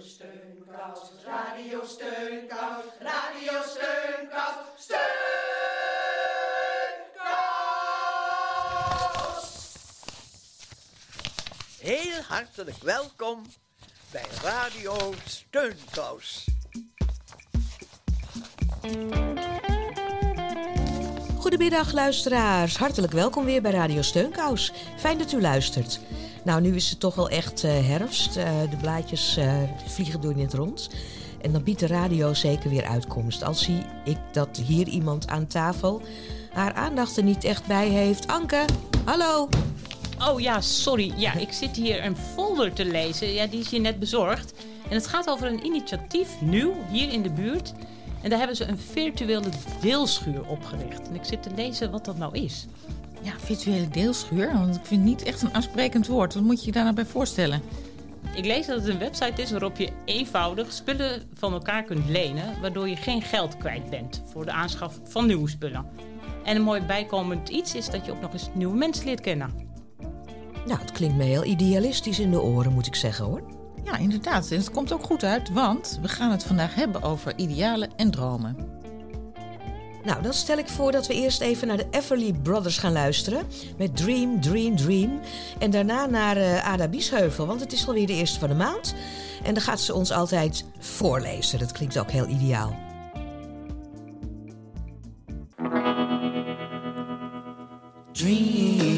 Steunkous, Radio Steunkous, Radio Steunkous, Steunkous! Heel hartelijk welkom bij Radio Steunkous. Goedemiddag luisteraars, hartelijk welkom weer bij Radio Steunkous. Fijn dat u luistert. Nou, nu is het toch wel echt eh, herfst. Eh, de blaadjes eh, vliegen door in het rond. En dan biedt de radio zeker weer uitkomst. Al zie ik dat hier iemand aan tafel haar aandacht er niet echt bij heeft. Anke, hallo. Oh ja, sorry. Ja, ik zit hier een folder te lezen. Ja, die is je net bezorgd. En het gaat over een initiatief, nieuw, hier in de buurt. En daar hebben ze een virtuele deelschuur opgericht. En ik zit te lezen wat dat nou is. Ja, virtuele deelschuur. Want ik vind het niet echt een aansprekend woord. Wat moet je je daar nou bij voorstellen? Ik lees dat het een website is waarop je eenvoudig spullen van elkaar kunt lenen, waardoor je geen geld kwijt bent voor de aanschaf van nieuwe spullen. En een mooi bijkomend iets is dat je ook nog eens nieuwe mensen leert kennen. Nou, het klinkt me heel idealistisch in de oren, moet ik zeggen hoor. Ja, inderdaad. En het komt ook goed uit, want we gaan het vandaag hebben over idealen en dromen. Nou, dan stel ik voor dat we eerst even naar de Everly Brothers gaan luisteren. Met Dream, Dream, Dream. En daarna naar uh, Ada Biesheuvel, want het is alweer de eerste van de maand. En dan gaat ze ons altijd voorlezen. Dat klinkt ook heel ideaal. Dream,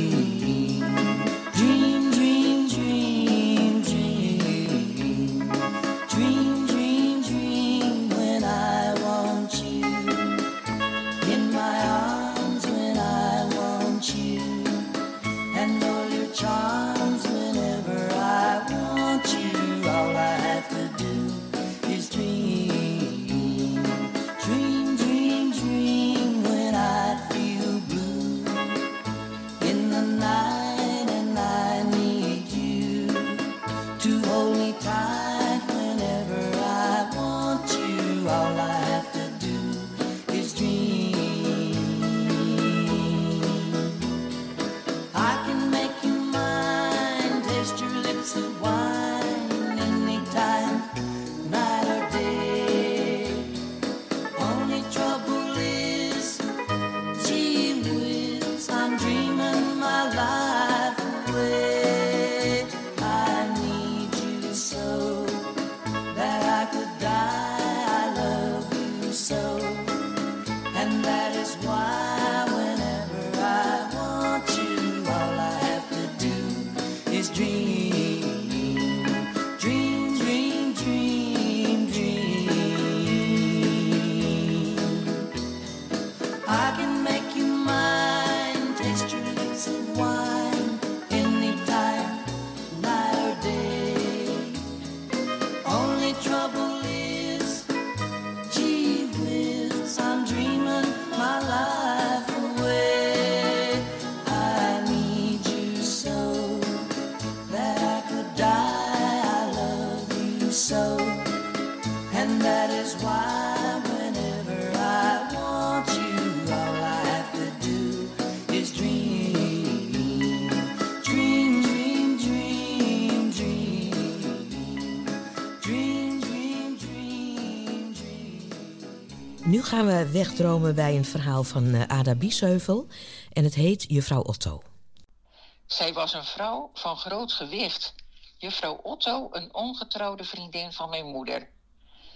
gaan we wegdromen bij een verhaal van eh, Ada Biesheuvel. En het heet Juffrouw Otto. Zij was een vrouw van groot gewicht. Juffrouw Otto, een ongetrouwde vriendin van mijn moeder.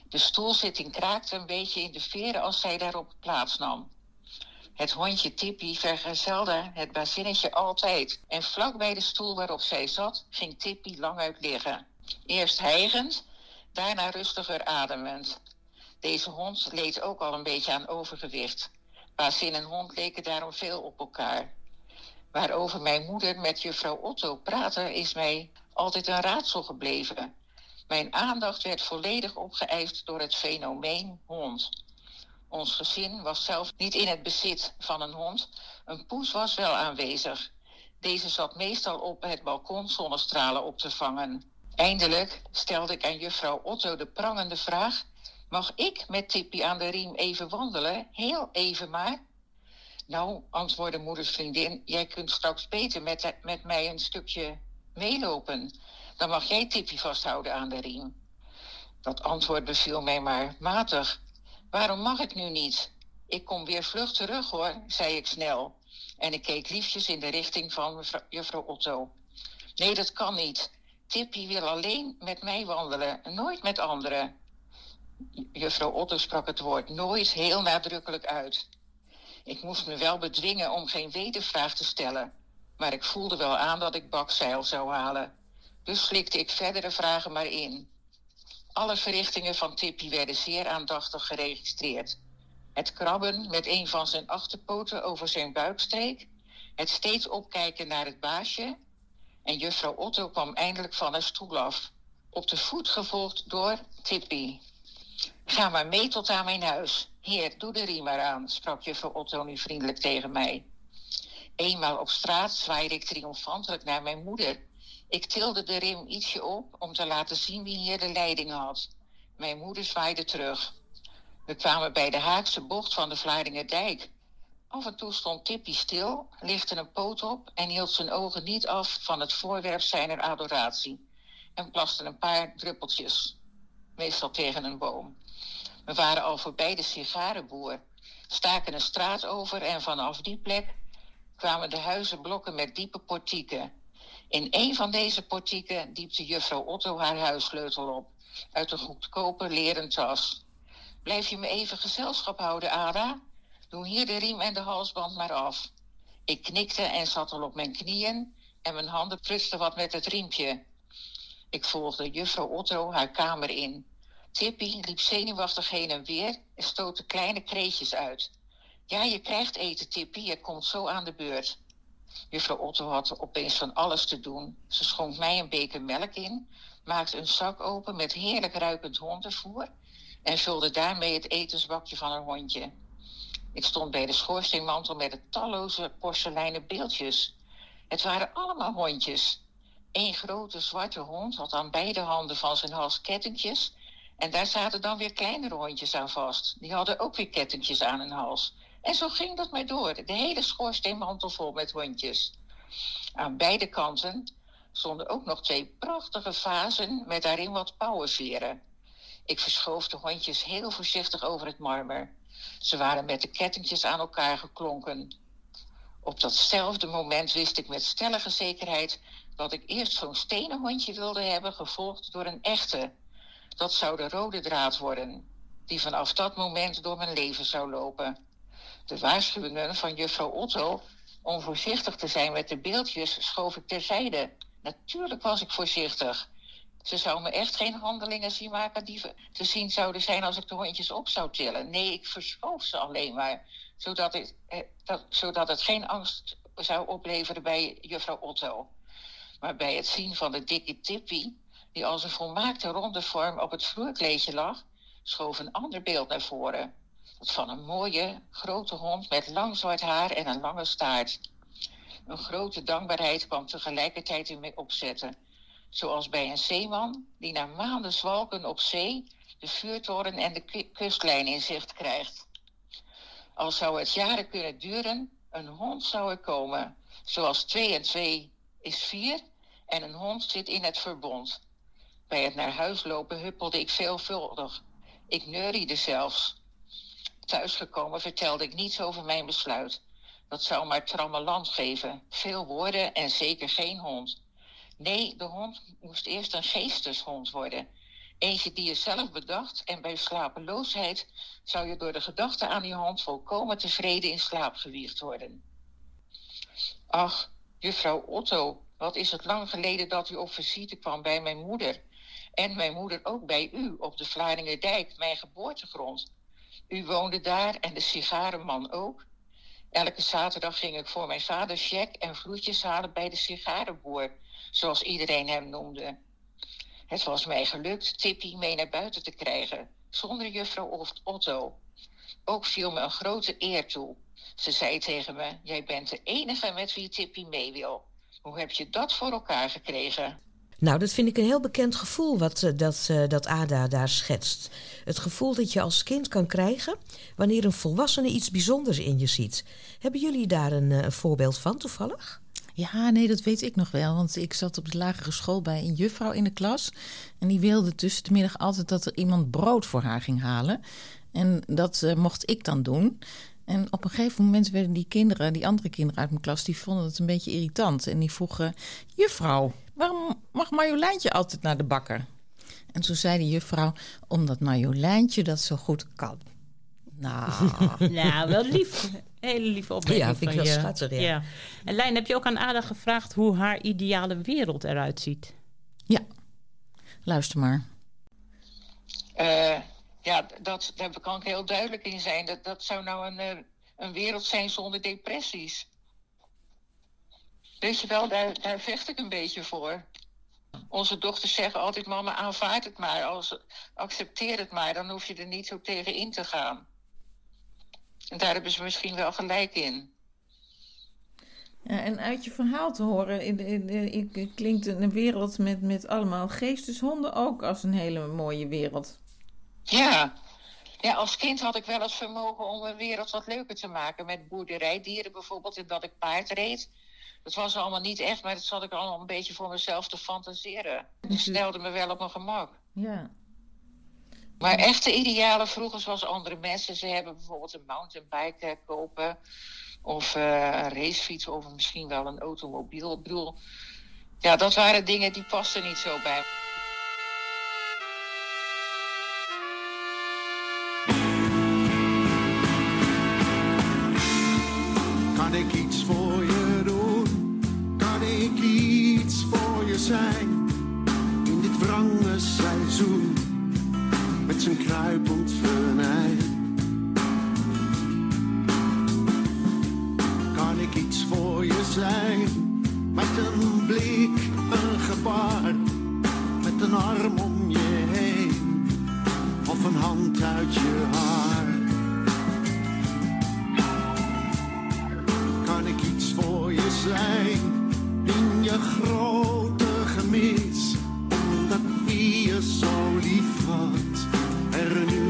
De stoelzitting kraakte een beetje in de veren als zij daarop plaatsnam. Het hondje Tippy vergezelde het bazinnetje altijd. En vlak bij de stoel waarop zij zat, ging Tippy languit liggen. Eerst hijgend, daarna rustiger ademend. Deze hond leed ook al een beetje aan overgewicht. Bazin en hond leken daarom veel op elkaar. Waarover mijn moeder met juffrouw Otto praatte, is mij altijd een raadsel gebleven. Mijn aandacht werd volledig opgeëist door het fenomeen hond. Ons gezin was zelf niet in het bezit van een hond. Een poes was wel aanwezig. Deze zat meestal op het balkon zonnestralen op te vangen. Eindelijk stelde ik aan juffrouw Otto de prangende vraag: Mag ik met Tippy aan de riem even wandelen? Heel even maar. Nou, antwoordde moeders vriendin, jij kunt straks beter met, met mij een stukje meelopen. Dan mag jij Tippy vasthouden aan de riem. Dat antwoord beviel mij maar matig. Waarom mag ik nu niet? Ik kom weer vlug terug hoor, zei ik snel. En ik keek liefjes in de richting van mevrouw, juffrouw Otto. Nee, dat kan niet. Tippy wil alleen met mij wandelen, nooit met anderen. Juffrouw Otto sprak het woord nooit heel nadrukkelijk uit. Ik moest me wel bedwingen om geen wedervraag te stellen, maar ik voelde wel aan dat ik bakzeil zou halen. Dus slikte ik verdere vragen maar in. Alle verrichtingen van Tippy werden zeer aandachtig geregistreerd. Het krabben met een van zijn achterpoten over zijn buikstreek, het steeds opkijken naar het baasje, en juffrouw Otto kwam eindelijk van haar stoel af, op de voet gevolgd door Tippy. Ga maar mee tot aan mijn huis. Heer, doe de riem maar aan, sprak juffrouw Otto nu vriendelijk tegen mij. Eenmaal op straat zwaaide ik triomfantelijk naar mijn moeder. Ik tilde de rim ietsje op om te laten zien wie hier de leiding had. Mijn moeder zwaaide terug. We kwamen bij de haakse bocht van de Vlaardingerdijk. Af en toe stond Tippy stil, lichtte een poot op en hield zijn ogen niet af van het voorwerp zijner adoratie. En plaste een paar druppeltjes, meestal tegen een boom. We waren al voorbij de sigarenboer, staken een straat over en vanaf die plek kwamen de huizenblokken met diepe portieken. In een van deze portieken diepte juffrouw Otto haar huissleutel op, uit een goedkope leren tas. Blijf je me even gezelschap houden, Ada? Doe hier de riem en de halsband maar af. Ik knikte en zat al op mijn knieën en mijn handen prutsten wat met het riempje. Ik volgde juffrouw Otto haar kamer in. Tippy liep zenuwachtig heen en weer en stootte kleine kreetjes uit. Ja, je krijgt eten, Tippy, het komt zo aan de beurt. Juffrouw Otto had opeens van alles te doen. Ze schonk mij een beker melk in, maakte een zak open met heerlijk ruikend hondenvoer en vulde daarmee het etensbakje van haar hondje. Ik stond bij de schoorsteenmantel met de talloze porseleinen beeldjes. Het waren allemaal hondjes. Eén grote zwarte hond had aan beide handen van zijn hals kettingjes. En daar zaten dan weer kleinere hondjes aan vast. Die hadden ook weer kettingjes aan hun hals. En zo ging dat maar door. De hele schoorsteenmantel vol met hondjes. Aan beide kanten stonden ook nog twee prachtige vazen met daarin wat pauwenveren. Ik verschoof de hondjes heel voorzichtig over het marmer. Ze waren met de kettingjes aan elkaar geklonken. Op datzelfde moment wist ik met stellige zekerheid dat ik eerst zo'n stenen hondje wilde hebben, gevolgd door een echte. Dat zou de rode draad worden, die vanaf dat moment door mijn leven zou lopen. De waarschuwingen van juffrouw Otto om voorzichtig te zijn met de beeldjes schoof ik terzijde. Natuurlijk was ik voorzichtig. Ze zou me echt geen handelingen zien maken die te zien zouden zijn als ik de hondjes op zou tillen. Nee, ik verschoof ze alleen maar, zodat het, eh, dat, zodat het geen angst zou opleveren bij juffrouw Otto. Maar bij het zien van de dikke Tippy, die als een volmaakte ronde vorm op het vloerkleedje lag, schoof een ander beeld naar voren. Dat van een mooie, grote hond met lang zwart haar en een lange staart. Een grote dankbaarheid kwam tegelijkertijd in mij opzetten zoals bij een zeeman die na maanden zwalken op zee de vuurtoren en de kustlijn in zicht krijgt. Al zou het jaren kunnen duren, een hond zou er komen, zoals twee en twee is vier en een hond zit in het verbond. Bij het naar huis lopen huppelde ik veelvuldig. Ik neuriede zelfs. Thuisgekomen vertelde ik niets over mijn besluit. Dat zou maar trammeland geven, veel woorden en zeker geen hond. Nee, de hond moest eerst een geesteshond worden. Eentje die je zelf bedacht en bij slapeloosheid zou je door de gedachte aan die hond volkomen tevreden in slaap gewiegd worden. Ach, juffrouw Otto, wat is het lang geleden dat u op visite kwam bij mijn moeder. En mijn moeder ook bij u op de Vlaardingerdijk, mijn geboortegrond. U woonde daar en de sigarenman ook. Elke zaterdag ging ik voor mijn vader check en vloedjes halen bij de sigarenboer zoals iedereen hem noemde. Het was mij gelukt Tippy mee naar buiten te krijgen, zonder juffrouw Otto. Ook viel me een grote eer toe. Ze zei tegen me: Jij bent de enige met wie Tippy mee wil. Hoe heb je dat voor elkaar gekregen? Nou, dat vind ik een heel bekend gevoel wat eh, dat, uh, dat Ada daar schetst. Het gevoel dat je als kind kan krijgen wanneer een volwassene iets bijzonders in je ziet. Hebben jullie daar een, uh, een voorbeeld van toevallig? Ja, nee, dat weet ik nog wel. Want ik zat op de lagere school bij een juffrouw in de klas. En die wilde tussen de middag altijd dat er iemand brood voor haar ging halen. En dat eh, mocht ik dan doen. En op een gegeven moment werden die kinderen, die andere kinderen uit mijn klas, die vonden het een beetje irritant. En die vroegen: Juffrouw, waarom mag Marjoleintje altijd naar de bakker? En toen zei de juffrouw: Omdat Marjoleintje dat zo goed kan. Nou, Nou, wel lief. Hele lieve opmerking Ja, vind ik van wel je. schattig, ja. En Lijn, heb je ook aan Ada gevraagd hoe haar ideale wereld eruit ziet? ja, luister maar. Eh, ja, dat, daar kan ik heel duidelijk in zijn. Dat, dat zou nou een, eh, een wereld zijn zonder depressies. Weet je wel, daar, daar vecht ik een beetje voor. Onze dochters zeggen altijd: Mama, aanvaard het maar. Als, accepteer het maar. Dan hoef je er niet zo tegen in te gaan. En daar hebben ze misschien wel gelijk in. Ja, en uit je verhaal te horen, in, in, in- in- klinkt een wereld met, met allemaal geesteshonden ook als een hele mooie wereld. Ja. ja, als kind had ik wel het vermogen om een wereld wat leuker te maken. Met boerderijdieren bijvoorbeeld, en dat ik paard reed. Dat was allemaal niet echt, maar dat zat ik allemaal een beetje voor mezelf te fantaseren. Dat stelde me wel op mijn gemak. Ja. Maar echte idealen vroeger zoals andere mensen. Ze hebben bijvoorbeeld een mountainbike eh, kopen. Of eh, een racefiets of misschien wel een automobiel. Ik bedoel, ja, dat waren dingen die pasten niet zo bij me. Zijn? In dit wrange seizoen, met zijn kruipend venijn. Kan ik iets voor je zijn? Met een blik, een gebaar, met een arm om je heen, of een hand uit je haar. kan ik iets voor je zijn in je grote lief had, er nu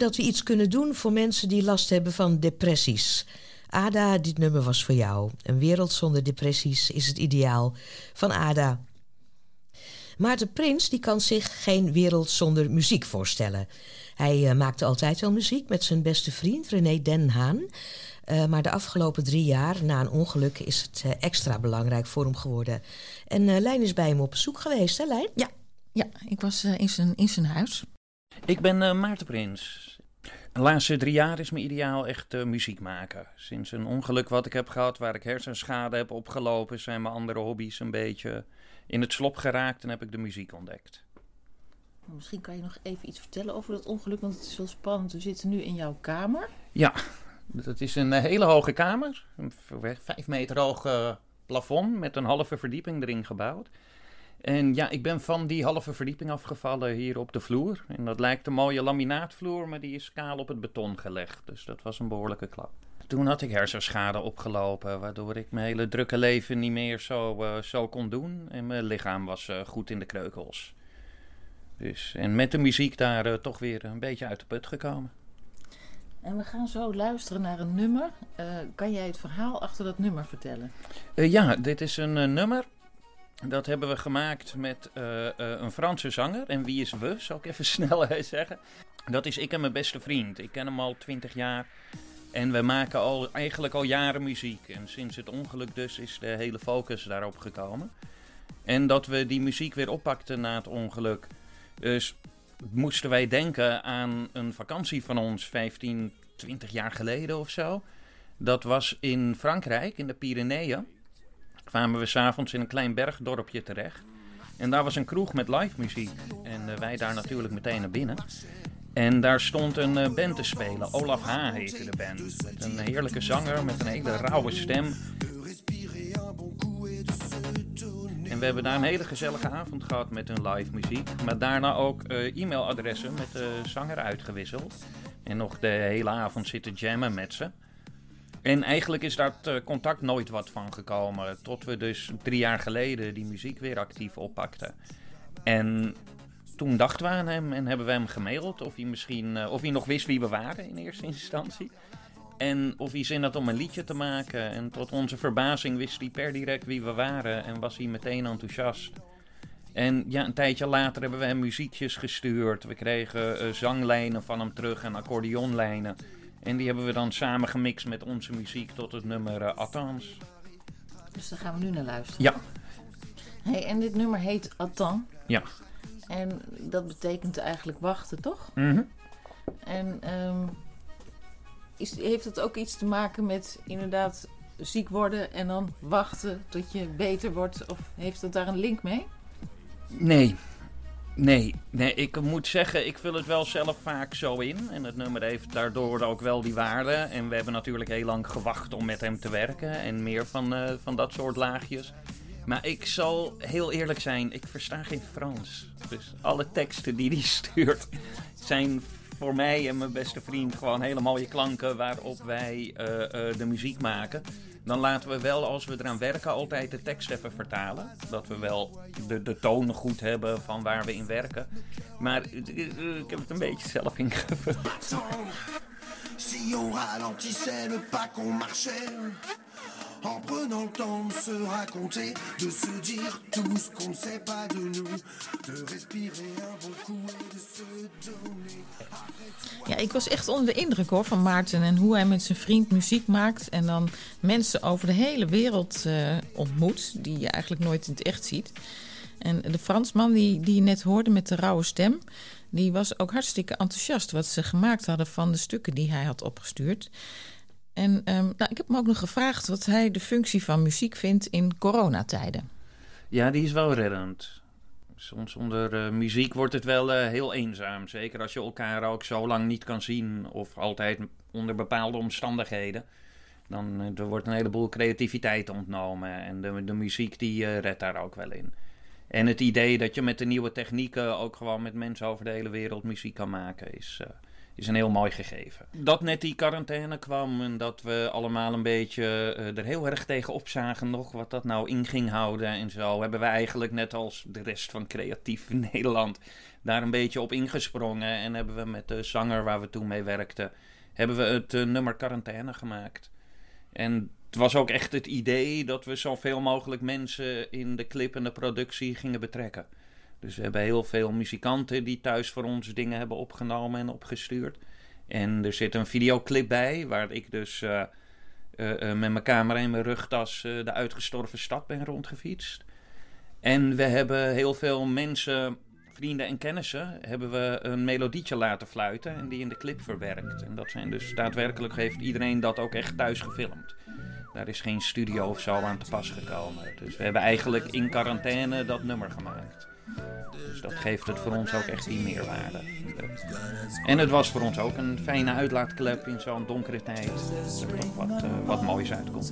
dat we iets kunnen doen voor mensen die last hebben van depressies. Ada, dit nummer was voor jou. Een wereld zonder depressies is het ideaal van Ada. Maarten Prins die kan zich geen wereld zonder muziek voorstellen. Hij eh, maakte altijd wel muziek met zijn beste vriend René Den Haan. Eh, maar de afgelopen drie jaar, na een ongeluk, is het eh, extra belangrijk voor hem geworden. En Lijn is bij hem op bezoek geweest, hè Lijn? Ja, ja ik was in, zijn, in zijn huis. Ik ben eh, Maarten Prins. De laatste drie jaar is mijn ideaal echt eh, muziek maken. Sinds een ongeluk wat ik heb gehad, waar ik hersenschade heb opgelopen, zijn mijn andere hobby's een beetje in het slop geraakt en heb ik de muziek ontdekt. Misschien kan je nog even iets vertellen over dat ongeluk, want het is wel spannend. We zitten nu in jouw kamer. Ja, dat is een eh, hele hoge kamer. Een vijf meter hoog plafond met een halve verdieping erin gebouwd. En ja, ik ben van die halve verdieping afgevallen hier op de vloer. En dat lijkt een mooie laminaatvloer, maar die is kaal op het beton gelegd. Dus dat was een behoorlijke klap. Toen had ik hersenschade opgelopen, waardoor ik mijn hele drukke leven niet meer zo, eh, zo kon doen. En mijn lichaam was eh, goed in de kreukels. Dus, en met de muziek daar eh, toch weer een beetje uit de put gekomen. En we gaan zo luisteren naar een nummer. Kan jij het verhaal achter dat nummer vertellen? Ja, dit is een nummer. Dat hebben we gemaakt met eh, eh, een Franse zanger. En wie is we, zal ik even snel eh, zeggen. Dat is ik en mijn beste vriend. Ik ken hem al twintig jaar. En we maken al, eigenlijk al jaren muziek. En sinds het ongeluk dus is de hele focus daarop gekomen. En dat we die muziek weer oppakten na het ongeluk. Dus moesten wij denken aan een vakantie van ons 15, 20 jaar geleden of zo. Dat was in Frankrijk, in de Pyreneeën kwamen we s'avonds in een klein bergdorpje terecht. En daar was een kroeg met live muziek. En eh, wij daar natuurlijk meteen naar binnen. En daar stond een eh, band te spelen. Olaf H. heette de band. Met een heerlijke zanger met een hele rauwe stem. En we hebben daar een hele gezellige avond gehad met hun live muziek. Maar daarna ook eh, e-mailadressen met de zanger uitgewisseld. En nog de hele avond zitten jammen met ze. En eigenlijk is daar eh, contact nooit wat van gekomen. Tot we dus drie jaar geleden die muziek weer actief oppakten. En toen dachten we aan hem en hebben we hem gemaild of hij misschien eh, of hij nog wist wie we waren in eerste instantie. En of hij zin had om een liedje te maken. En tot onze verbazing wist hij per direct wie we waren en was hij meteen enthousiast. En ja, een tijdje later hebben we hem muziekjes gestuurd. We kregen eh, zanglijnen van hem terug en accordeonlijnen. En die hebben we dan samen gemixt met onze muziek tot het nummer uh. Dus daar gaan we nu naar luisteren. Ja. Hey, en dit nummer heet Attends. Ja. En dat betekent eigenlijk wachten, toch? Mhm. En ehm, is, heeft dat ook iets te maken met inderdaad ziek worden en dan wachten tot je beter wordt? Of heeft dat daar een link mee? Nee. Nee, nee, ik moet zeggen, ik vul het wel zelf vaak zo in. En het nummer heeft daardoor ook wel die waarde. En we hebben natuurlijk heel lang gewacht om met hem te werken. En meer van, uh, van dat soort laagjes. Maar ik zal heel eerlijk zijn, ik versta geen Frans. Dus alle teksten die hij stuurt zijn voor mij en mijn beste vriend gewoon hele mooie klanken waarop wij uh, uh, de muziek maken. Dan laten we wel, als we eraan werken, altijd de tekst even vertalen. Dat we wel de, de tonen goed hebben van waar we in werken. Maar uh, ik heb het een beetje zelf ingevuld. En prenant le temps de se raconter, de se dire tout ce qu'on sait pas de nous, de respirer un bon coup et de se donner. Ja, ik was echt onder de indruk hoor van Maarten en hoe hij met zijn vriend muziek maakt en dan mensen over de hele wereld uh, ontmoet die je eigenlijk nooit in het echt ziet. En de Fransman die, die je net hoorde met de rauwe stem, die was ook hartstikke enthousiast wat ze gemaakt hadden van de stukken die hij had opgestuurd. En um, nou, ik heb hem ook nog gevraagd wat hij de functie van muziek vindt in coronatijden. Ja, die is wel reddend. Soms onder uh, muziek wordt het wel uh, heel eenzaam. Zeker als je elkaar ook zo lang niet kan zien of altijd onder bepaalde omstandigheden. Dan uh, er wordt een heleboel creativiteit ontnomen en de, de muziek die redt daar ook wel in. En het idee dat je met de nieuwe technieken ook gewoon met mensen over de hele wereld muziek kan maken is is een heel mooi gegeven. Dat net die quarantaine kwam en dat we allemaal een beetje uh, er heel erg tegen opzagen nog wat dat nou in ging houden en zo, hebben we eigenlijk net als de rest van creatief Nederland daar een beetje op ingesprongen en hebben we met de zanger waar we toen mee werkten, hebben we het uh, nummer quarantaine gemaakt. En het was ook echt het idee dat we zoveel mogelijk mensen in de clip en de productie gingen betrekken. Dus we hebben heel veel muzikanten die thuis voor ons dingen hebben opgenomen en opgestuurd. En er zit een videoclip bij, waar ik dus eh, eh, eh, met mijn camera en mijn rugtas de uitgestorven stad ben rondgefietst. En we hebben heel veel mensen, vrienden en kennissen, hebben we een melodietje laten fluiten en die in de clip verwerkt. En dat zijn dus daadwerkelijk heeft iedereen dat ook echt thuis gefilmd. Daar is geen studio of zo aan te pas gekomen. Dus we hebben eigenlijk in quarantaine dat nummer gemaakt. Dus dat geeft het voor ons ook echt die meerwaarde. En het was voor ons ook een fijne uitlaatklep in zo'n donkere tijd. Dat er ook wat, eh, wat moois uitkomt.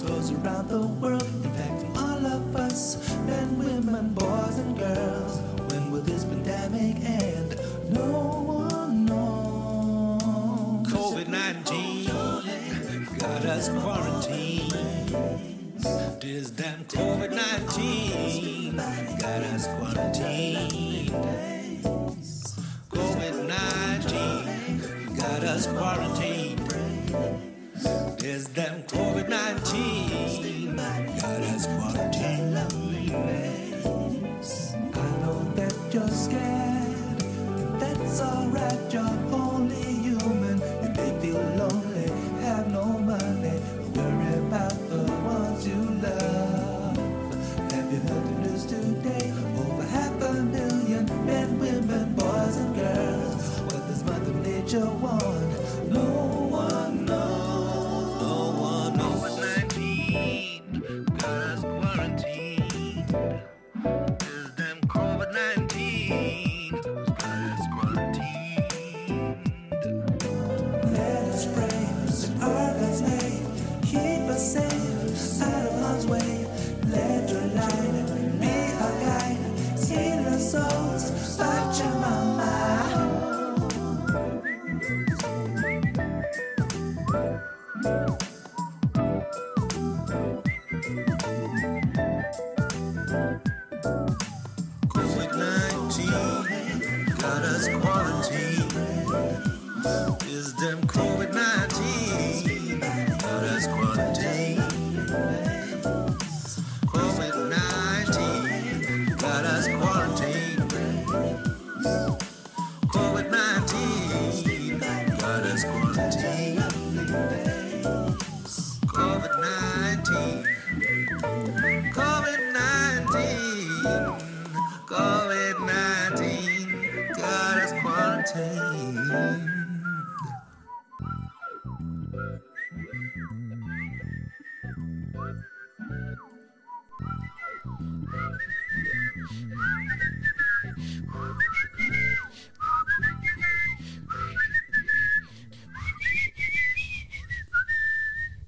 Goes around the world, of us men, women, boys, and girls. When will this pandemic end? No one. COVID 19 got us quarantined. This damn COVID 19 got us quarantined. COVID 19 got us quarantined. This damn COVID 19 got us quarantined. I know that you're scared, that's alright, you're only human.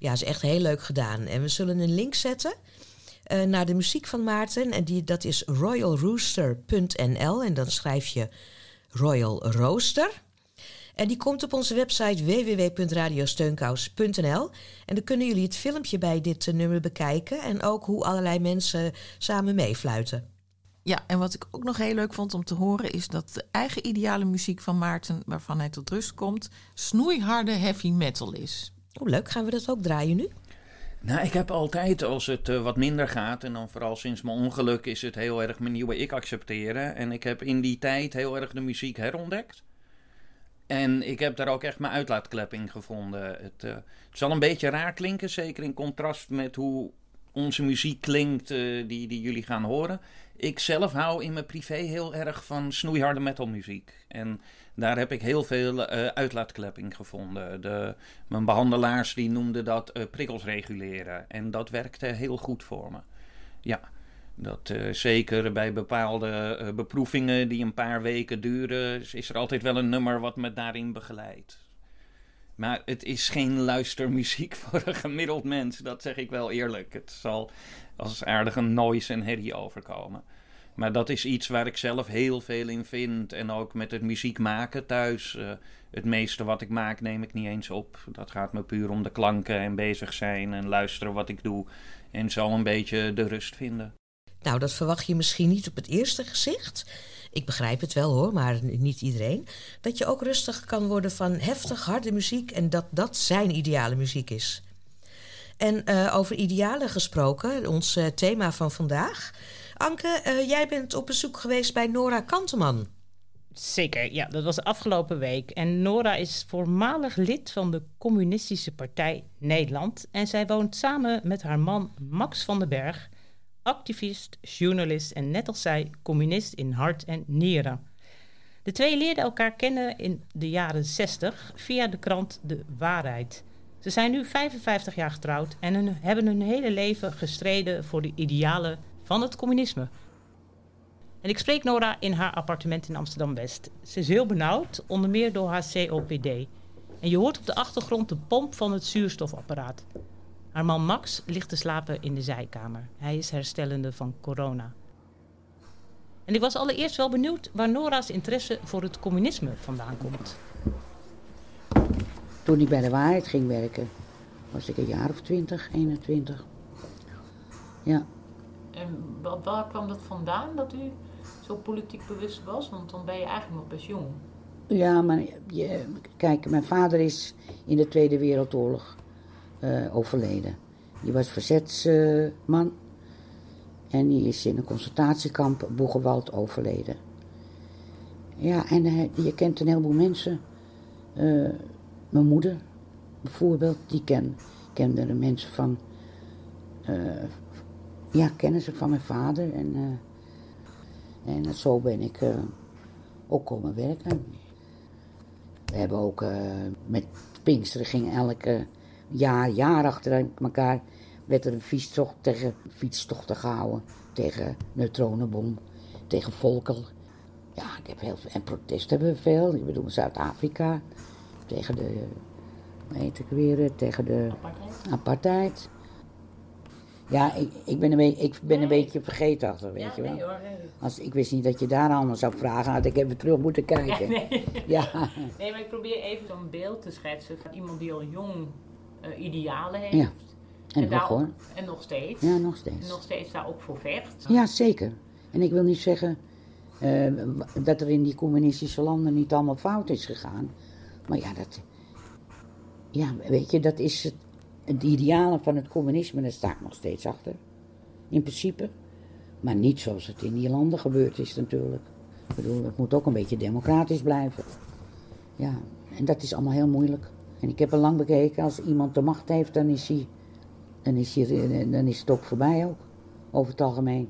Ja, is echt heel leuk gedaan. En we zullen een link zetten eh, naar de muziek van Maarten. En die, dat is royalrooster.nl. En dan schrijf je Royal Rooster. En die komt op onze website www.radiosteunkous.nl. En dan kunnen jullie het filmpje bij dit eh, nummer bekijken. En ook hoe allerlei mensen samen meefluiten. Ja, en wat ik ook nog heel leuk vond om te horen is dat de eigen ideale muziek van Maarten, waarvan hij tot rust komt, snoeiharde heavy metal is. Hoe leuk, gaan we dat ook draaien nu? Nou, ik heb altijd, als het eh, wat minder gaat, en dan vooral sinds mijn ongeluk, is het heel erg mijn nieuwe ik accepteren. En ik heb in die tijd heel erg de muziek herontdekt. En ik heb daar ook echt mijn uitlaatklep in gevonden. Het, eh, het zal een beetje raar klinken, zeker in contrast met hoe onze muziek klinkt eh, die, die jullie gaan horen. Ik zelf hou in mijn privé heel erg van snoeiharde metalmuziek. En daar heb ik heel veel eh, uitlaatklep in gevonden. De, mijn behandelaars die noemden dat eh, prikkels reguleren. En dat werkte heel goed voor me. Ja, dat eh, zeker bij bepaalde eh, beproevingen die een paar weken duren, is er altijd wel een nummer wat me daarin begeleidt. Maar het is geen luistermuziek voor een gemiddeld mens, dat zeg ik wel eerlijk. Het zal als aardig een noise en herrie overkomen. Maar dat is iets waar ik zelf heel veel in vind. En ook met het muziek maken thuis. eh, het meeste wat ik maak neem ik niet eens op. Dat gaat me puur om de klanken en bezig zijn en luisteren wat ik doe. En zo een beetje de rust vinden. Nou, dat verwacht je misschien niet op het eerste gezicht. Ik begrijp het wel hoor, maar niet iedereen. Dat je ook rustig kan worden van heftig, harde muziek en dat dat zijn ideale muziek is. En eh, over idealen gesproken, ons eh, thema van vandaag. Anke, eh, jij bent op bezoek geweest bij Nora Kanteman. Zeker, ja, dat was afgelopen week. En Nora is voormalig lid van de Communistische Partij Nederland. En zij woont samen met haar man Max van den Berg, activist, journalist en net als zij communist in hart en nieren. De twee leerden elkaar kennen in de jaren 60 via de krant De Waarheid. Ze zijn nu 55 jaar getrouwd en hebben hun hele leven gestreden voor de idealen van het communisme. En ik spreek Nora in haar appartement in Amsterdam-West. Ze is heel benauwd, onder meer door haar COPD. En je hoort op de achtergrond de pomp van het zuurstofapparaat. Haar man Max ligt te slapen in de zijkamer. Hij is herstellende van corona. En ik was allereerst wel benieuwd waar Nora's interesse voor het communisme vandaan komt. Toen ik bij de waarheid ging werken, was ik een jaar of 20, 21. Ja, En wa- waar kwam dat vandaan dat u zo politiek bewust was? Want dan ben je eigenlijk nog best jong. ja maar je, kijk, mijn vader is in de Tweede Wereldoorlog eh, overleden. Die was verzetsman en die is in een concentratiekamp Boegewald overleden. Ja, en eh, je kent een heleboel mensen. Eh, mijn moeder bijvoorbeeld, die ken, kende de mensen van... eh, ja, kennen ze van mijn vader. En, eh, en zo ben ik eh, ook komen werken. We hebben ook eh, met Pinksteren ging elke jaar, jaar achter elkaar, werd er een fietstocht tegen fietstochten gehouden. Tegen neutronenbom, tegen Volkel. Ja, ik heb heel veel, en protest hebben we veel. Ik bedoel, Zuid-Afrika, tegen de, hoe heet ik weer, eh, tegen de apartheid. Ja, ik, ik ben een, beetje, ik ben een beetje vergeetachtig, weet je wel. hoor. Als, ik wist niet dat je daar allemaal zou vragen, had ik even terug moeten kijken. nee. Ja, nee, maar ik probeer even zo'n beeld te schetsen van iemand die al jong eh, idealen heeft. Ja. en nog hoor. En nog steeds. Ja, nog En steeds. nog steeds daar ook voor vecht. Ja, zeker. En ik wil niet zeggen eh, dat er in die communistische landen niet allemaal fout is gegaan. Maar ja, dat, ja weet je, dat is het, het ideale van het communisme, daar sta ik nog steeds achter. In principe. Maar niet zoals het in die landen gebeurd is natuurlijk. Ik bedoel, het moet ook een beetje democratisch blijven. Ja, en dat is allemaal heel moeilijk. En ik heb er lang bekeken, als iemand de macht heeft, dan is, hij, dan is, hij, dan is het ook voorbij ook. Over het algemeen.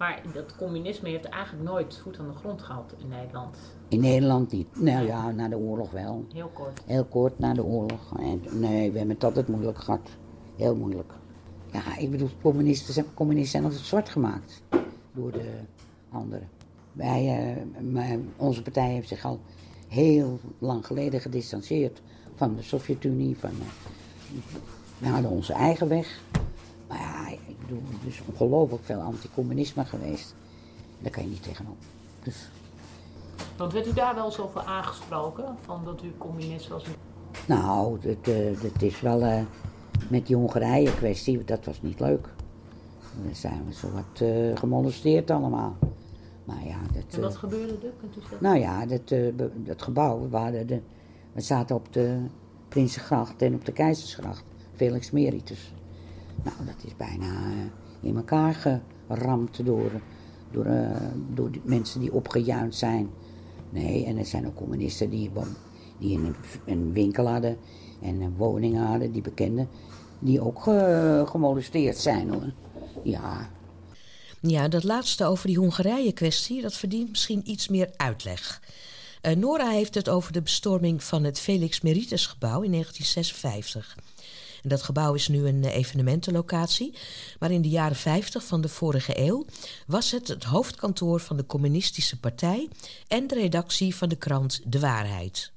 Maar dat communisme heeft eigenlijk nooit voet aan de grond gehad in Nederland. In Nederland niet. Nou ja, na de oorlog wel. Heel kort. Heel kort na de oorlog. En, nee, we hebben het altijd moeilijk gehad. Heel moeilijk. Ja, ik bedoel, communisten zijn, communisten zijn altijd zwart gemaakt. Door de anderen. Wij, eh, onze partij heeft zich al heel lang geleden gedistanceerd van de Sovjet-Unie. Van, eh, we hadden onze eigen weg. Bedoel, er is ongelooflijk veel anticommunisme geweest. Daar kan je niet tegenop. Dus Want werd u daar wel zo voor aangesproken? Van dat u communist was? Nou, het, eh, het is wel eh, met die Hongarije kwestie, dat was niet leuk. Dan zijn we zo wat eh, gemolesteerd allemaal. Maar ja, dat, En wat gebeurde er? Kunt u zeggen? nou ja, dat, dat gebouw, we, de, we zaten op de Prinsengracht en op de Keizersgracht, Felix Meritus. Nou, dat is bijna eh, in elkaar geramd door, door, eh, door mensen die opgejuind zijn. Nee, en er zijn ook communisten die, die een, een winkel hadden en een woning hadden, die bekenden, die ook ge- gemolesteerd zijn hoor. Ja, Ja, dat laatste over die Hongarije-kwestie, dat verdient misschien iets meer uitleg. Eh, Nora heeft het over de bestorming van het Felix Meritus gebouw in 1956. En dat gebouw is nu een eh, evenementenlocatie, maar in de jaren 50 van de vorige eeuw was het het hoofdkantoor van de Communistische Partij en de redactie van de krant De Waarheid.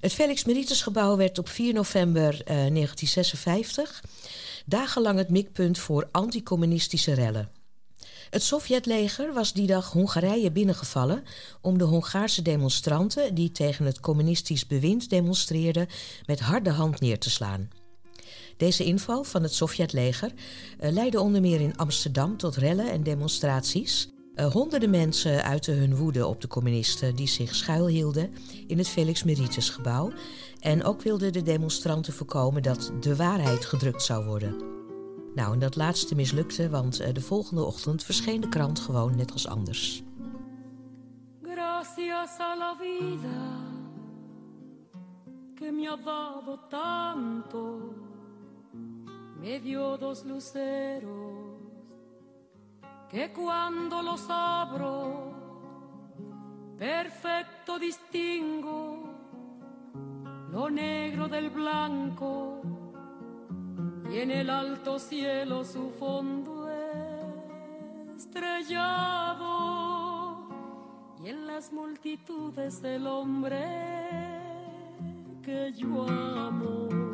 Het Felix Meritus gebouw werd op 4 november eh, 1956 dagenlang het mikpunt voor anticommunistische rellen. Het Sovjetleger was die dag Hongarije binnengevallen om de Hongaarse demonstranten die tegen het communistisch bewind demonstreerden met harde hand neer te slaan. Deze inval van het Sovjetleger uh, leidde onder meer in Amsterdam tot rellen en demonstraties. Uh, honderden mensen uiten hun woede op de communisten die zich schuilhielden in het Felix Meritus gebouw. En ook wilden de demonstranten voorkomen dat de waarheid gedrukt zou worden. Nou, en dat laatste mislukte, want uh, de volgende ochtend verscheen de krant gewoon net als anders. Gracias a la vida que me tanto, me dio dos luceros que cuando los abro, perfecto distingo lo negro del blanco y en el alto cielo su fondo estrellado y en las multitudes el hombre que yo amo.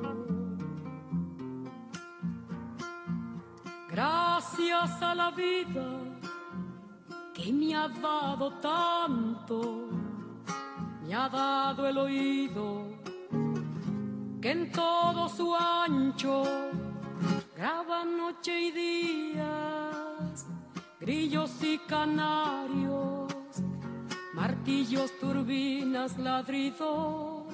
Gracias a la vida que me ha dado tanto, me ha dado el oído que en todo su ancho graba noche y días, grillos y canarios, martillos, turbinas, ladridos,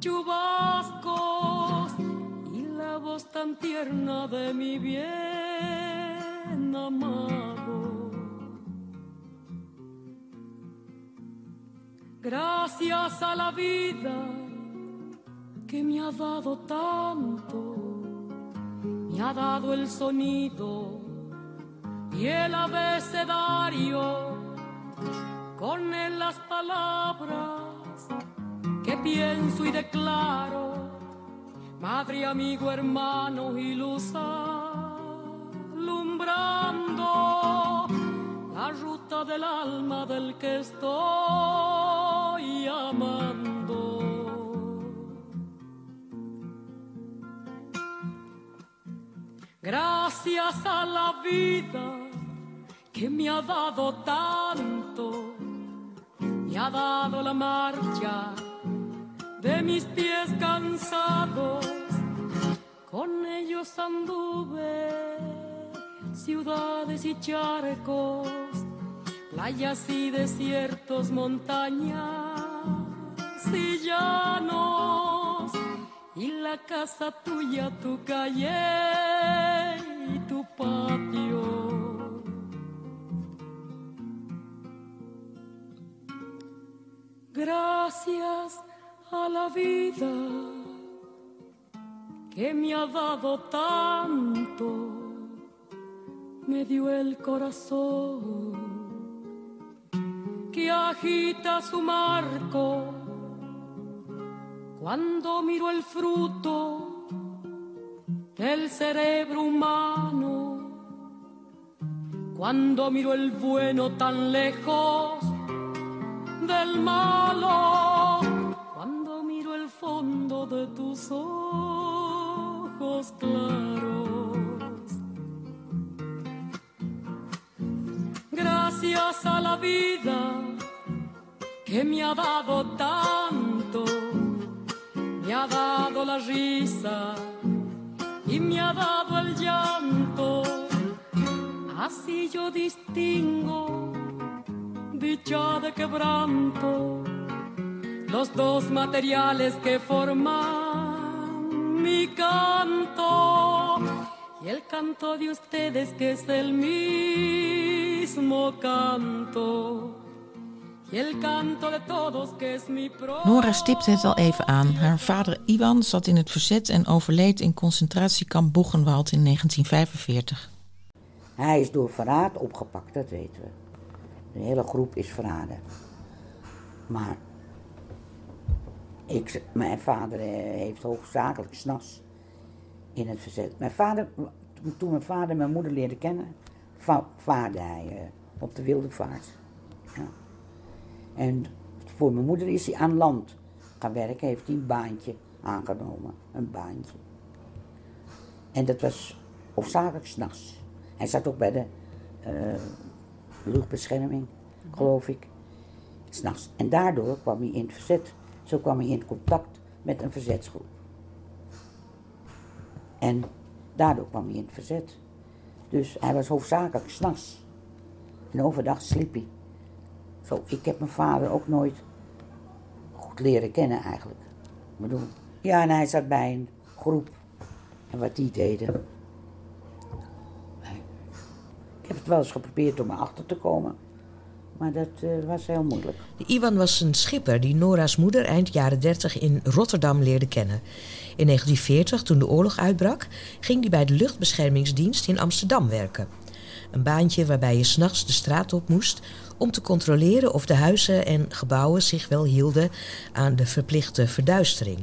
chubascos la voz tan tierna de mi bien amado. Gracias a la vida que me ha dado tanto, me ha dado el sonido y el abecedario, con él las palabras que pienso y declaro, madre, amigo, hermano y luz alumbrando la ruta del alma del que estoy amando. Gracias a la vida que me ha dado tanto, me ha dado la marcha mis pies cansados, con ellos anduve ciudades y charcos, playas y desiertos, montañas y llanos, y la casa tuya, tu calle y tu patio. Gracias a la vida que me ha dado tanto, me dio el corazón que agita su marco. Cuando miro el fruto del cerebro humano, cuando miro el bueno tan lejos del malo, fondo de tus ojos claros. Gracias a la vida que me ha dado tanto, me ha dado la risa y me ha dado el llanto. Así yo distingo dicha de quebranto, los dos materiales que forman mi canto y el canto de ustedes que es el mismo canto. Y el canto de todos que es mi pro Nora stipte het al even aan. Haar vader Iwan zat in het verzet en overleed in concentratiekamp Buchenwald in 1945. Hij is door verraad opgepakt, dat weten we. De hele groep is verraden. Maar ik, mijn vader eh, heeft hoofdzakelijk s'nachts in het verzet. Mijn vader, toen- mijn vader mijn moeder leerde kennen, va- vaarde hij eh, op de wilde vaart. Ja. En voor mijn moeder is hij aan land gaan werken, heeft hij een baantje aangenomen. Een baantje. En dat was hoofdzakelijk s'nachts. Hij zat ook bij de eh, luchtbescherming, geloof ik. S'nachts. En daardoor kwam hij in het verzet. Zo kwam hij in contact met een verzetsgroep. En daardoor kwam hij in het verzet. Dus hij was hoofdzakelijk s'nachts. En overdag sliep hij. Zo, ik heb mijn vader ook nooit goed leren kennen eigenlijk. Ik bedoel, ja, en hij zat bij een groep. En wat die deden. Ik heb het wel eens geprobeerd om erachter te komen. Maar dat eh, was heel moeilijk. Iwan was een schipper die Nora's moeder eind jaren 30 in Rotterdam leerde kennen. In 1940, toen de oorlog uitbrak, ging hij bij de luchtbeschermingsdienst in Amsterdam werken. Een baantje waarbij je s'nachts de straat op moest om te controleren of de huizen en gebouwen zich wel hielden aan de verplichte verduistering.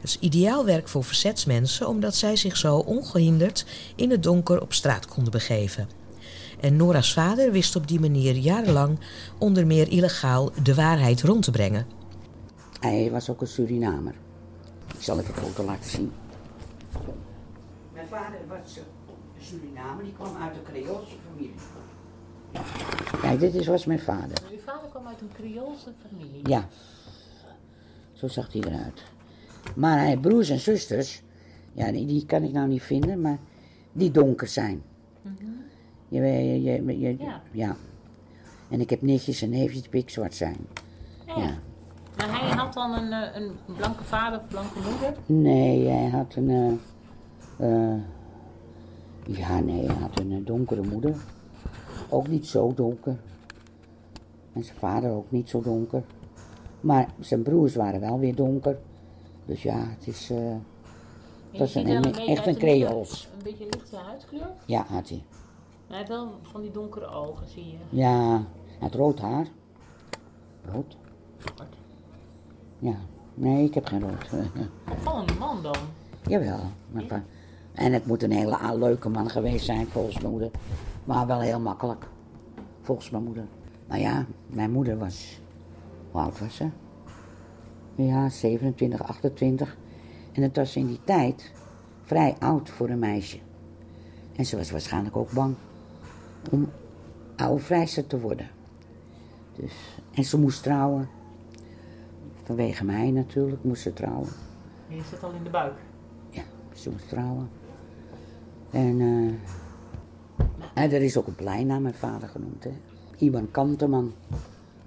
Het is ideaal werk voor verzetsmensen omdat zij zich zo ongehinderd in het donker op straat konden begeven. En Nora's vader wist op die manier jarenlang onder meer illegaal de waarheid rond te brengen. Hij was ook een Surinamer. Ik zal even een foto laten zien. Mijn vader was een Surinamer, die kwam uit een Creoolse familie. Kijk, dit is, was mijn vader. Uw vader kwam uit een Creoolse familie. Ja, zo zag hij eruit. Maar hij heeft broers en zusters, ja, die, die kan ik nou niet vinden, maar die donker zijn. Je, je, je, je- Ja. ja. En ik heb nichtjes en neefjes die pikzwart zijn. Ja. Ja. Maar hij had dan een, eh, een blanke vader of blanke moeder. Nee, hij had een. eh, eh, ja, nee, hij had een eh, donkere moeder. Ook niet zo donker. En zijn vader ook niet zo donker. Maar zijn broers waren wel weer donker. Dus ja, het is. eh, En Dat is een- een- echt een Creools. Een beetje lichte huidskleur. ja, had hij. Hij heeft wel van die donkere ogen, zie je. Ja, had rood haar. Rood? Ja, nee, ik heb geen rood. Opvallende man dan. Jawel. maar En het moet een hele leuke man geweest zijn, volgens mijn moeder. Maar wel heel makkelijk, volgens mijn moeder. Maar ja, mijn moeder was... Hoe oud was ze? Ja, 27, 28. En het was in die tijd vrij oud voor een meisje. En ze was waarschijnlijk ook bang om oude vrijster te worden. Dus, en ze moest trouwen. Vanwege mij natuurlijk moest ze trouwen. Je zit al in de buik. Ja, ze moest trouwen. En, eh en er is ook een plein naar mijn vader genoemd. Hè. Iwan Kanteman.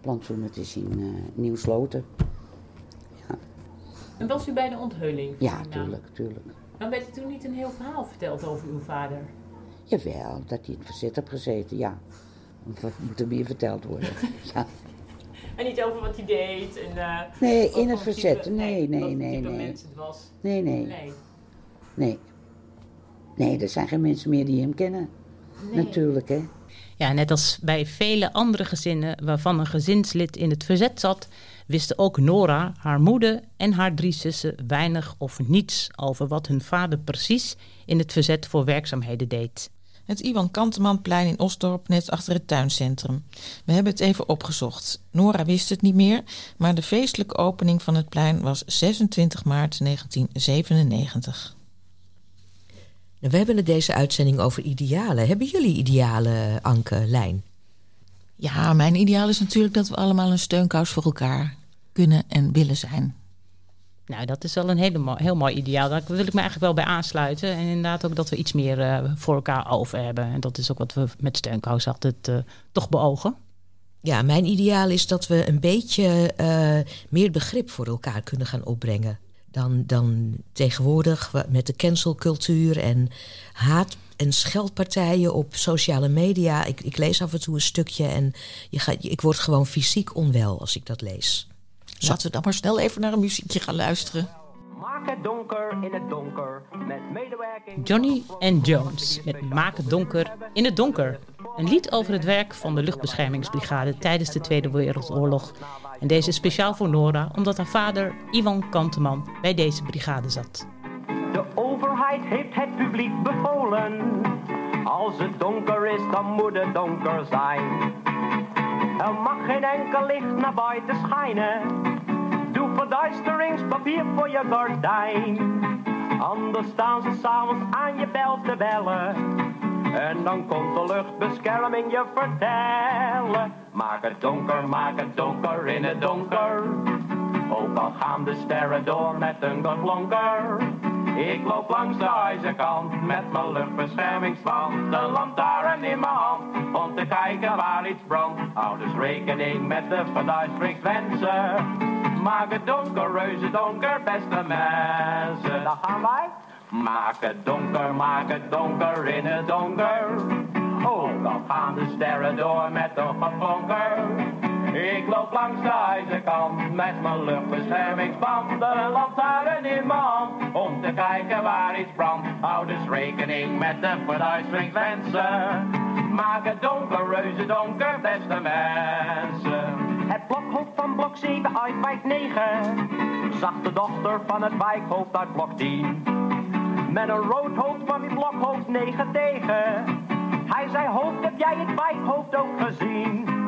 Plantsoen, het is in eh Nieuwsloten. En was u bij de onthulling? van Ja, tuurlijk, tuurlijk. Maar werd er toen niet een heel verhaal verteld over uw vader? Jawel, dat hij in het verzet heeft gezeten, ja. Wat moet er meer verteld worden? ja. En niet over wat hij deed? En, eh, Nee, in het verzet. type- Nee, nee, nee, type nee. mens het was? Nee, nee, Nee. nee. Nee, er zijn geen mensen meer die hem kennen. Natuurlijk, hè. Ja, net als bij vele andere gezinnen waarvan een gezinslid in het verzet zat, wisten ook Nora, haar moeder en haar drie zussen weinig of niets over wat hun vader precies in het verzet voor werkzaamheden deed. Het Iwan Kantemanplein in Osdorp, net achter het tuincentrum. We hebben het even opgezocht. Nora wist het niet meer, maar de feestelijke opening van het plein was 26 maart 1997. Nou, We hebben het deze uitzending over idealen. Hebben jullie idealen, Anke, Lijn? Ja, mijn ideaal is natuurlijk dat we allemaal een steunkous voor elkaar kunnen en willen zijn. Nou, dat is wel een hele heel mooi ideaal. Daar wil ik me eigenlijk wel bij aansluiten. En inderdaad ook dat we iets meer eh, voor elkaar over hebben. En dat is ook wat we met Steunkous altijd eh, toch beogen. Ja, mijn ideaal is dat we een beetje eh, meer begrip voor elkaar kunnen gaan opbrengen. Dan, dan tegenwoordig met de cancelcultuur en haat- en scheldpartijen op sociale media. Ik, ik lees af en toe een stukje en je gaat, ik word gewoon fysiek onwel als ik dat lees. Laten we dan maar snel even naar een muziekje gaan luisteren. Maak het donker in het donker met medewerking. Johnny and Jones met Maak het donker in het donker. Een lied over het werk van de luchtbeschermingsbrigade tijdens de Tweede Wereldoorlog. En deze is speciaal voor Nora, omdat haar vader Ivan Kanteman bij deze brigade zat. De overheid heeft het publiek bevolen. Als het donker is, dan moet het donker zijn. Er mag geen enkel licht naar buiten schijnen. Doe verduisteringspapier voor je gordijn. Anders staan ze s'avonds aan je bel te bellen. En dan komt de luchtbescherming je vertellen. Maak het donker, maak het donker in het donker. Ook al gaan de sterren door met een geblonker. Ik loop langs de ijzerkant met mijn luchtbeschermingsband. De lantaarn in mijn hand om te kijken waar iets brandt. Hou dus rekening met de verduisteringswensen. Maak het donker, reuze donker, beste mensen. Daar gaan wij. Maak het donker, maak het donker in het donker. Ook al gaan de sterren door met een geflonker. Ik loop langs de ijzerkant met mijn luchtbeschermingsband. De lantaarn in mijn hand om te kijken waar iets brandt. Hou dus rekening met de verduisteringswensen. Maak het donker, reuze donker, beste mensen. Het blokhoofd van blok 7 uit wijk 9 zag de dochter van het wijkhoofd uit blok 10. Met een rood hoofd van die blokhoofd 9 tegen. Hij zei, hoofd, heb jij het wijkhoofd ook gezien?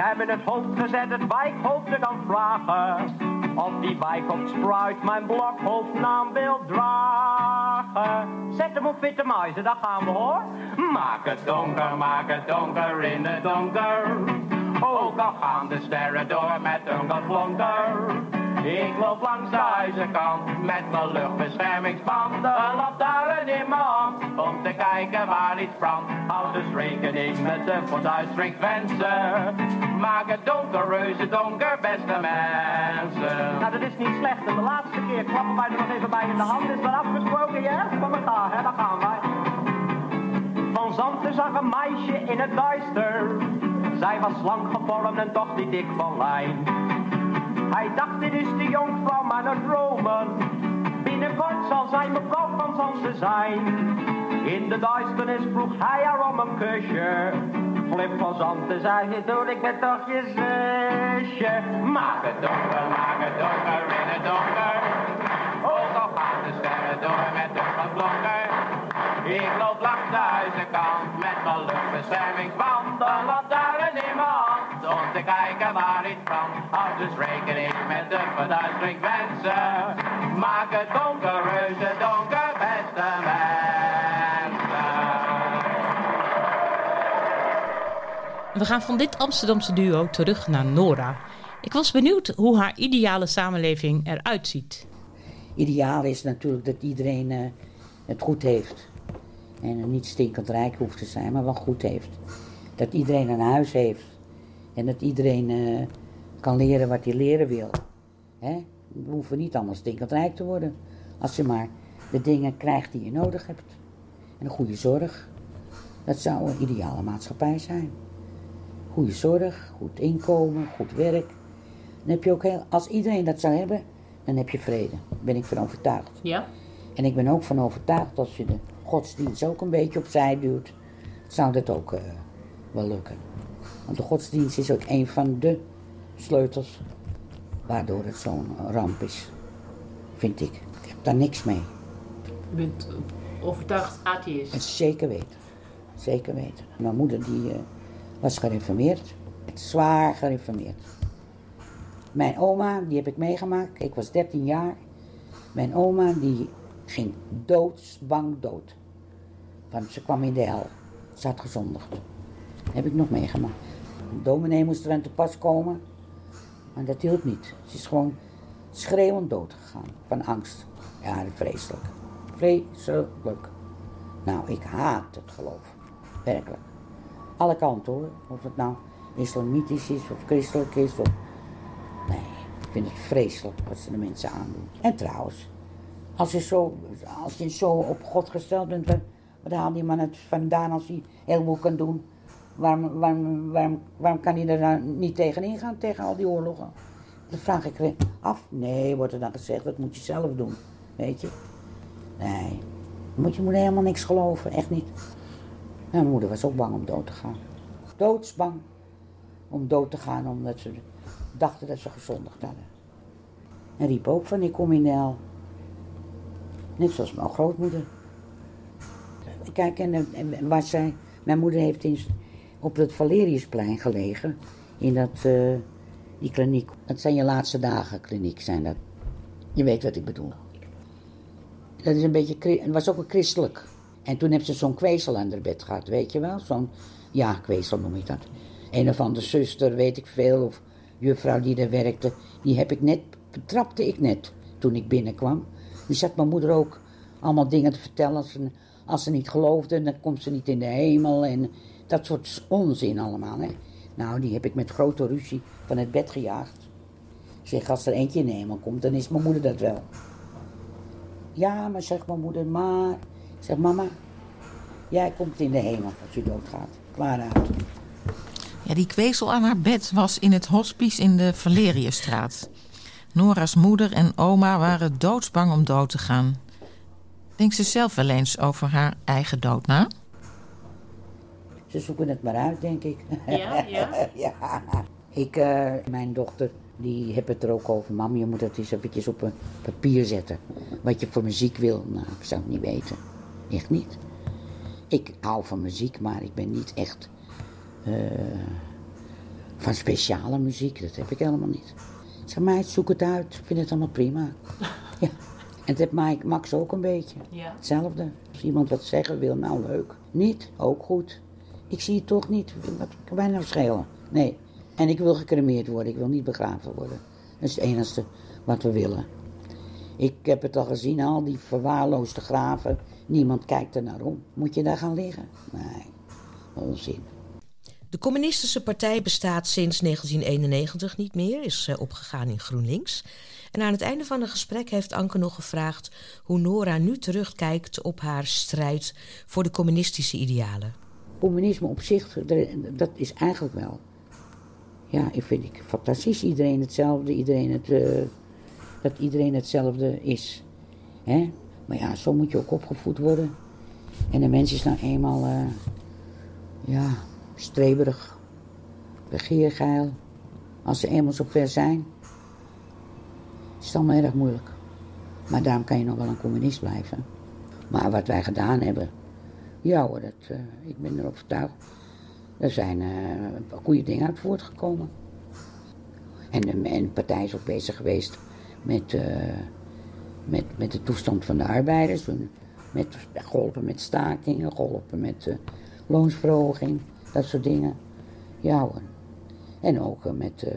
Ik heb in het hoofd gezet het wijkhoofd te kan vragen. Of die wijkhoofd Spruit mijn blokhoofdnaam wil dragen. Zet hem op witte muizen, daar gaan we hoor. Maak het donker, maak het donker in het donker. Ook al gaan de sterren door met een geflonker. Ik loop langs de ijzerkant met mijn luchtbeschermingsband. Een lantaarn in mijn hand om te kijken waar iets brandt. Houd dus rekening met de verduisteringswensen. Maak het donker, reuze donker, beste mensen. Nou, dat is niet slecht. En de laatste keer klappen wij er nog even bij in de hand. Is dat afgesproken, ja? Van elkaar, hè? Daar gaan wij. Van Zanten zag een meisje in het duister. Zij was slank gevormd en toch niet dik van lijn. Hij dacht, dit is de jonkvrouw maar het dromen. Binnenkort zal zij mevrouw van Zanten zijn. In de duisternis vroeg hij haar om een kusje. Flip van Zanten zei, je doet, ik ben toch je zusje. Maak het donker, maak het donker in het donker. Ook al gaan de sterren door met een geflonker. Ik loop langs de huizenkant met mijn luchtbeschermingsband. Mijn hand om te kijken waar iets. Houd dus rekening met de verduisteringswensen. Maak het donker, reuze donker, beste mensen. We gaan van dit Amsterdamse duo terug naar Nora. Ik was benieuwd hoe haar ideale samenleving eruit ziet. Ideaal is natuurlijk dat iedereen eh, het goed heeft. En niet stinkend rijk hoeft te zijn, maar wel goed heeft. Dat iedereen een huis heeft. En dat iedereen eh, kan leren wat hij leren wil. Hè? We hoeven niet allemaal stinkend rijk te worden. Als je maar de dingen krijgt die je nodig hebt. En een goede zorg. Dat zou een ideale maatschappij zijn. Goede zorg, goed inkomen, goed werk. Dan heb je ook heel, als iedereen dat zou hebben, dan heb je vrede. Daar ben ik van overtuigd. Ja? En ik ben ook van overtuigd als je de godsdienst ook een beetje opzij duwt, zou dat ook eh, wel lukken. Want de godsdienst is ook een van de sleutels waardoor het zo'n ramp is. Vind ik. Ik heb daar niks mee. Je bent overtuigd atheïst. Zeker weten. Zeker weten. Mijn moeder die, eh, was gereformeerd. Zwaar gereformeerd. Mijn oma, die heb ik meegemaakt. Ik was 13 jaar. Mijn oma die ging doodsbang dood. Want ze kwam in de hel. Ze had gezondigd. Heb ik nog meegemaakt. De dominee moest er aan te pas komen. Maar dat hielp niet. Ze is gewoon schreeuwend dood gegaan. Van angst. Ja, vreselijk. Vreselijk. Nou, ik haat het geloof. Werkelijk. Alle kanten hoor. Of het nou islamitisch is of christelijk is. Of... Nee, ik vind het vreselijk wat ze de mensen aandoen. En trouwens, als je zo, als je zo op God gesteld bent, waar haalt die man het vandaan als hij veel kan doen? Waarom, waarom, waarom, waarom kan hij er nou niet tegenin gaan, tegen al die oorlogen? Dat vraag ik weer af. Nee, wordt er dan gezegd, dat moet je zelf doen. Weet je? Nee. Moet je moet helemaal niks geloven, echt niet. Mijn moeder was ook bang om dood te gaan. Doodsbang om dood te gaan omdat ze dachten dat ze gezondigd hadden. En riep ook van ik kom in. Net zoals mijn grootmoeder. Kijk, en, en waar zij, mijn moeder heeft in, op het Valeriusplein gelegen. In dat, eh, die kliniek. Dat zijn je laatste dagen kliniek, zijn dat. Je weet wat ik bedoel. Dat is een beetje, het was ook een christelijk. En toen heeft ze zo'n kwezel aan haar bed gehad, weet je wel? Zo'n, ja, kwezel noem ik dat. Een of andere zuster, weet ik veel, of juffrouw die daar werkte. Die heb ik net, betrapte ik net toen ik binnenkwam. Die zat mijn moeder ook allemaal dingen te vertellen. Als ze, als ze niet geloofde, dan komt ze niet in de hemel. En dat soort onzin allemaal. Hè. Nou, die heb ik met grote ruzie van het bed gejaagd. Zeg, als er eentje in de hemel komt, dan is mijn moeder dat wel. Ja, maar zegt mijn moeder, maar... Zeg, mama, jij komt in de hemel als je doodgaat. Klaar uit. Ja, die kwezel aan haar bed was in het hospice in de Valeriusstraat. Nora's moeder en oma waren doodsbang om dood te gaan. Denkt ze zelf wel eens over haar eigen dood na? Ze zoeken het maar uit, denk ik. Ja, ja. ja. Ik, eh, mijn dochter, die heb het er ook over. Mam, je moet het eens eventjes op een papier zetten. Wat je voor muziek wil. Nou, ik zou het niet weten. Echt niet. Ik hou van muziek, maar ik ben niet echt eh, van speciale muziek. Dat heb ik helemaal niet. Zeg, meid, zoek het uit. Ik vind het allemaal prima. ja. En dat heeft Mike, Max ook een beetje. Ja. Hetzelfde. Als iemand wat zeggen wil, nou leuk. Niet, ook goed. Ik zie het toch niet. Wat kan mij nou schelen? Nee. En ik wil gecremeerd worden. Ik wil niet begraven worden. Dat is het enige wat we willen. Ik heb het al gezien, al die verwaarloosde graven. Niemand kijkt er naar om. Moet je daar gaan liggen? Nee, onzin. De Communistische Partij bestaat sinds 1991 niet meer, is eh, opgegaan in GroenLinks. En aan het einde van het gesprek heeft Anke nog gevraagd hoe Nora nu terugkijkt op haar strijd voor de communistische idealen. Communisme op zich, dat is eigenlijk wel. Ja, ik vind ik fantastisch. Iedereen hetzelfde, iedereen het, eh, dat iedereen hetzelfde is. Hè? Maar ja, zo moet je ook opgevoed worden. En de mens is nou eenmaal, eh, ja, streberig, begeergeil. Als ze eenmaal zo ver zijn, is het allemaal erg moeilijk. Maar daarom kan je nog wel een communist blijven. Maar wat wij gedaan hebben, ja dat, eh, ik ben erop overtuigd. Er zijn eh, goede dingen uit voortgekomen. En de, en de partij is ook bezig geweest met, eh, met, met de toestand van de arbeiders. Met, geholpen met stakingen, geholpen met eh, loonsverhoging, dat soort dingen. Ja hoor. En ook eh, met, eh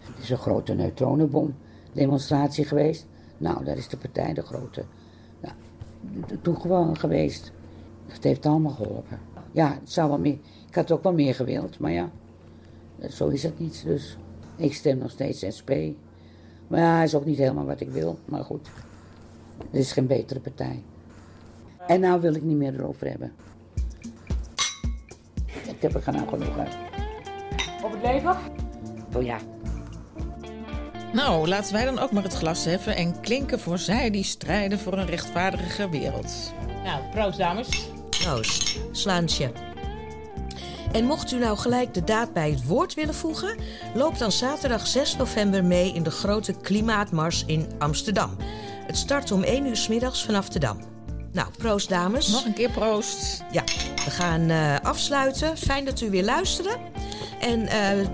het is een grote neutronenbom demonstratie geweest. Nou, daar is de partij de grote, nou, geweest. Het heeft allemaal geholpen. Ja, het zou wel meer, ik had ook wel meer gewild, maar ja, zo is het niet. Dus ik stem nog steeds SP. Maar ja, is ook niet helemaal wat ik wil, maar goed. Er is geen betere partij. En nou wil ik niet meer erover hebben. Ik heb er genoeg uit. Op het leven? Oh ja. Nou, laten wij dan ook maar het glas heffen en klinken voor zij die strijden voor een rechtvaardiger wereld. Nou, proost dames. Proost, slaantje. En mocht u nou gelijk de daad bij het woord willen voegen, loop dan zaterdag 6 november mee in de grote klimaatmars in Amsterdam. Het start om 1 uur 's middags vanaf de Dam. Nou, proost dames. Nog een keer proost. Ja, we gaan eh, afsluiten. Fijn dat u weer luisterde. En eh,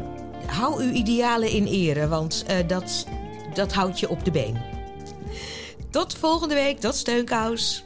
hou uw idealen in ere, want eh, dat, dat houdt je op de been. Tot volgende week, tot steunkous.